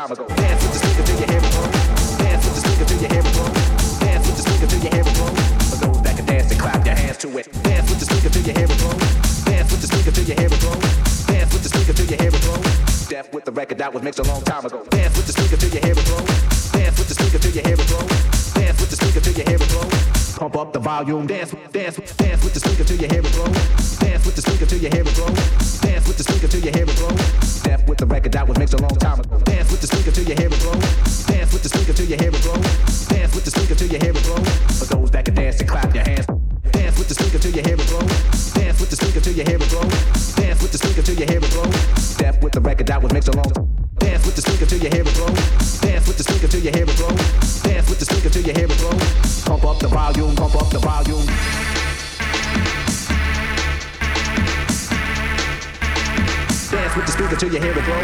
time ago. Dance with this sneaker till your hair will blow. Dance with this sneaker till your hair will blow. Dance with this sneaker till your hair will blow. For those that can dance and clap your hands to it. Dance with this sneaker till your hair will blow. Dance with this sneaker till your hair will blow. Dance with this sneaker till your hair will blow. Death with the record that was mixed a long time ago. Dance with this sneaker till your hair will blow. Dance with this sneaker till your hair will blow. Dance with this sneaker till your hair will blow. Pump up the volume. Dance, dance, dance with this sneaker till your hair will blow. Dance with this sneaker till your hair will blow. Dance with this sneaker till your hair will blow. The record that was mixed a long time ago. Dance with the speaker till you hear it blow. Dance with the speaker till you hear it blow. Dance with the speaker till you hear it blow. For those that can dance and clap your hands. Dance with the speaker till you hear it blow. Dance with the speaker till you hear it blow. Dance with the speaker till you hear it blow. Death with the record that was mixed a long Dance The you hear it blow.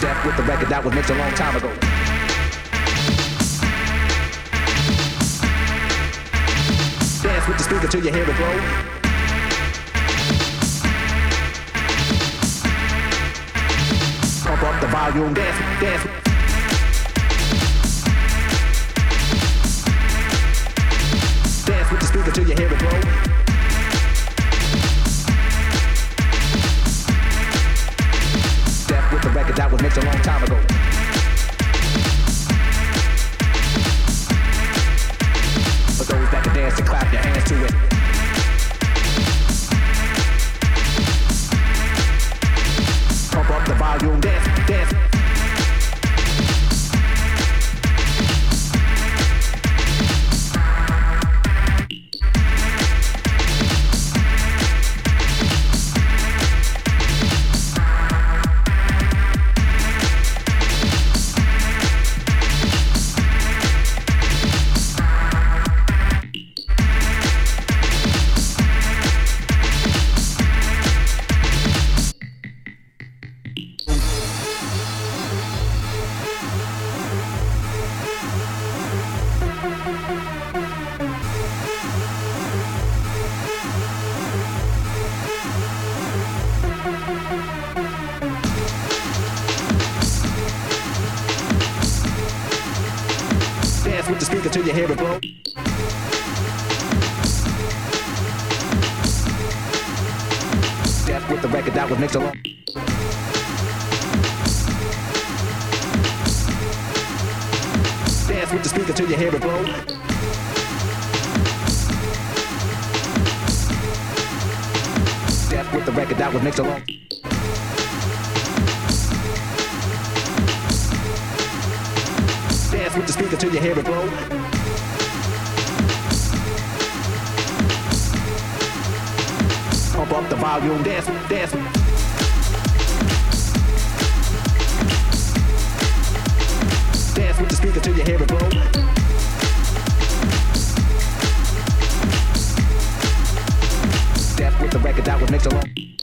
Death with the record that was mixed a long time ago. Dance with the speaker till you hear it blow. Pump up the volume, dance. Dance that was mixed along.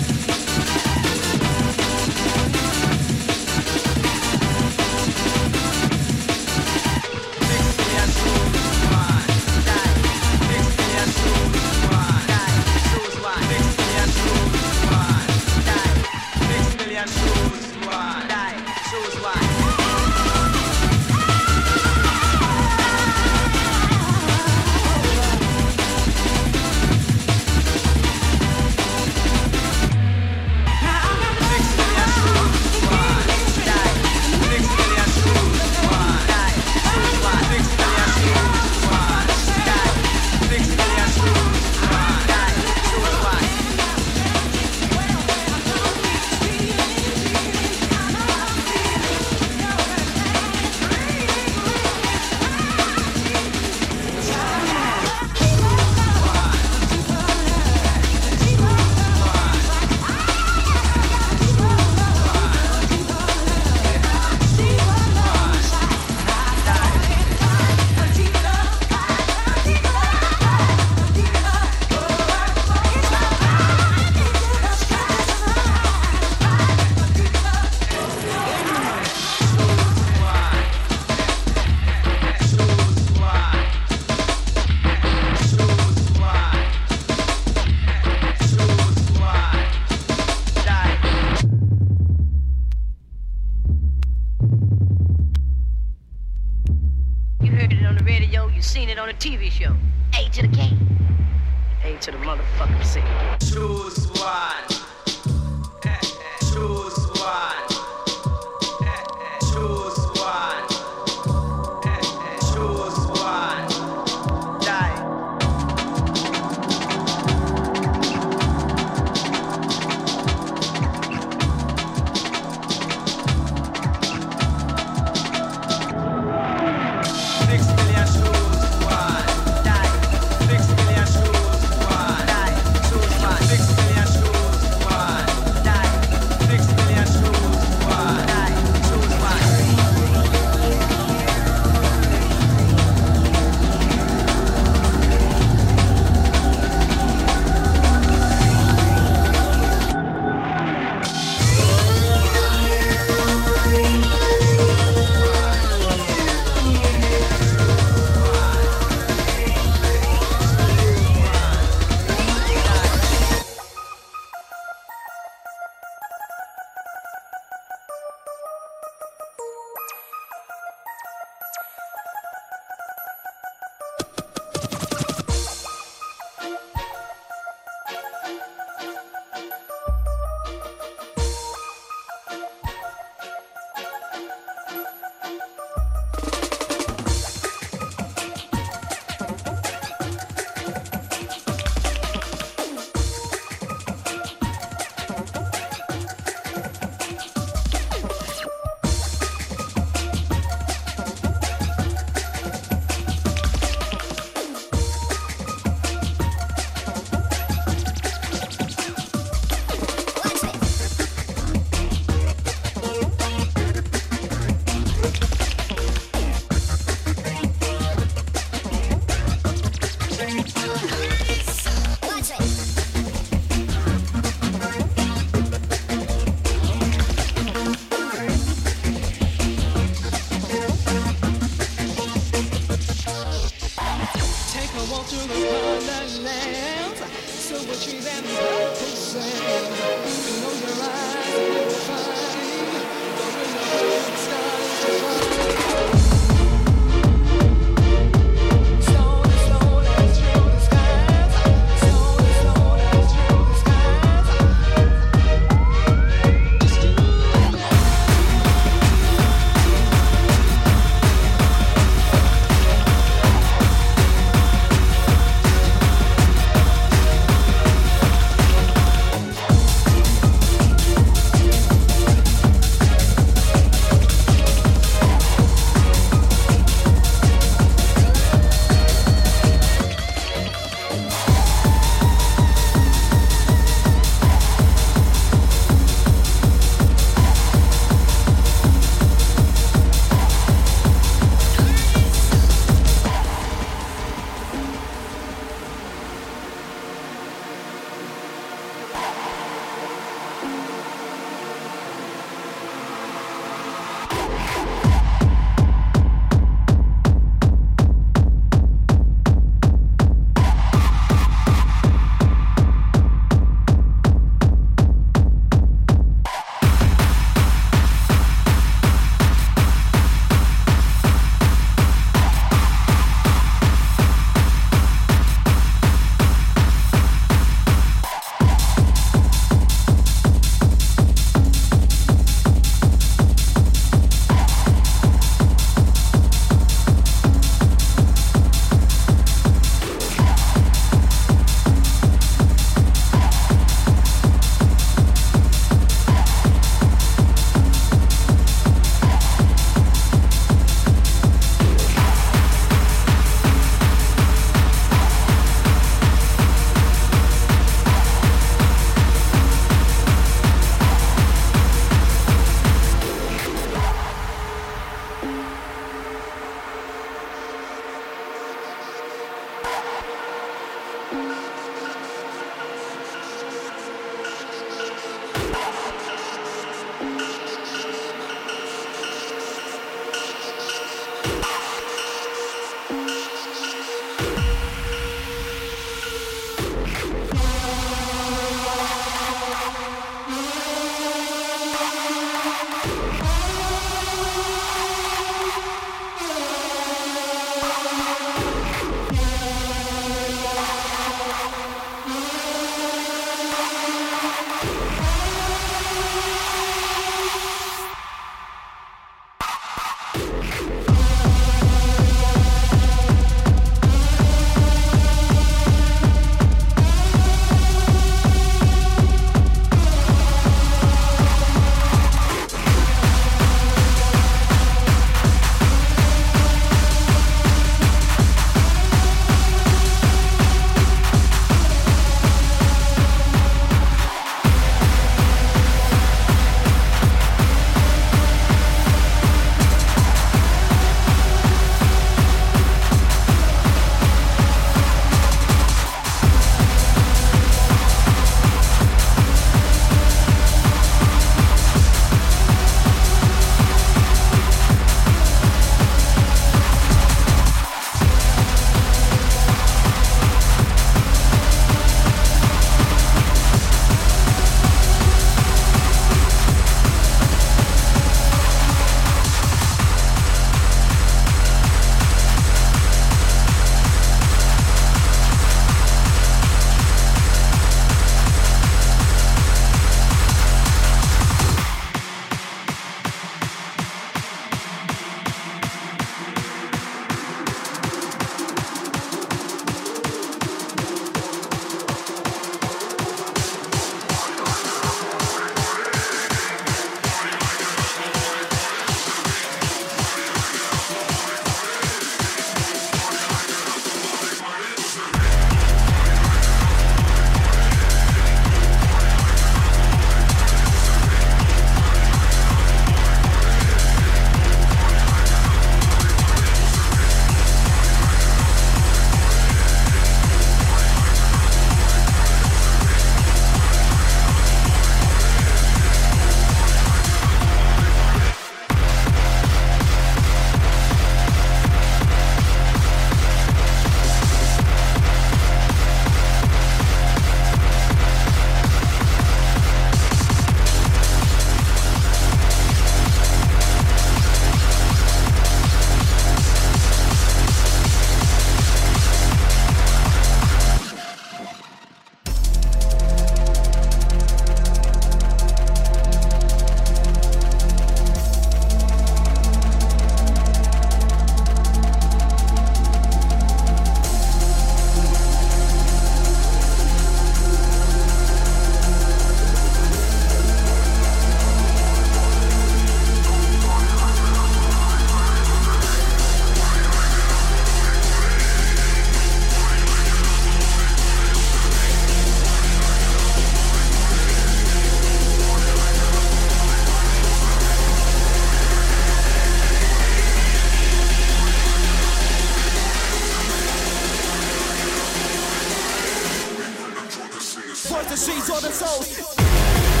she's on the soul.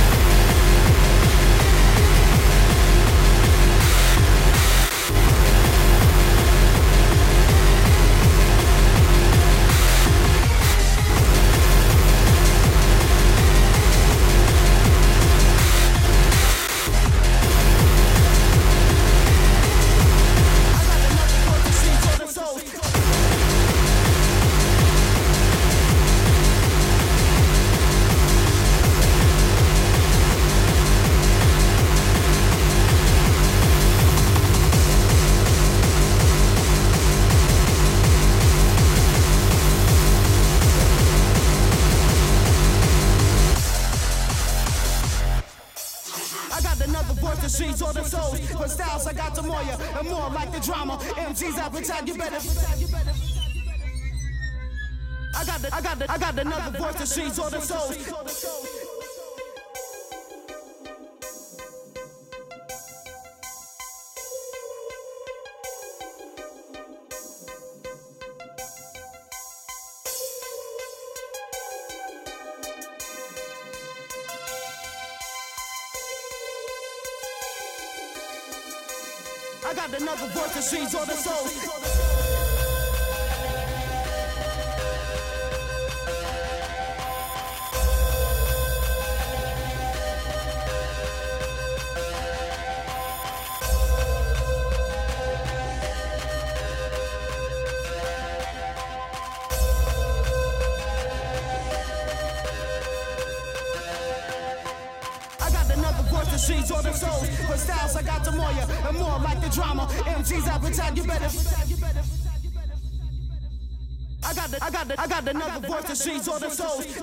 seeds on the soul. to seize all the souls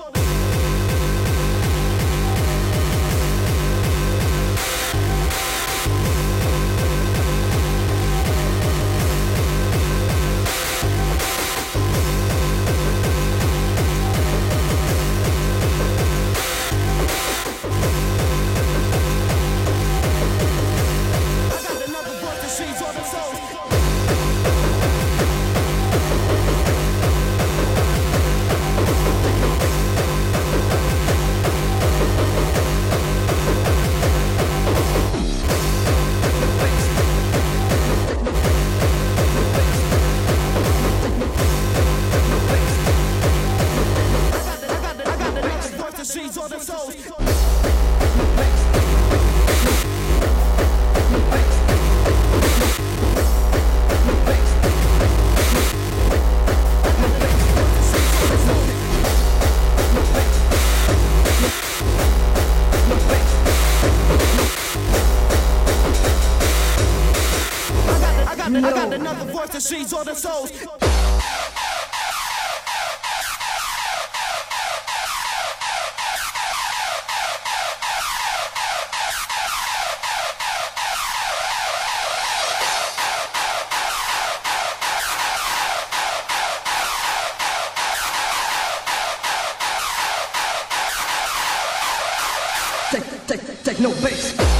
Take, take, take no base.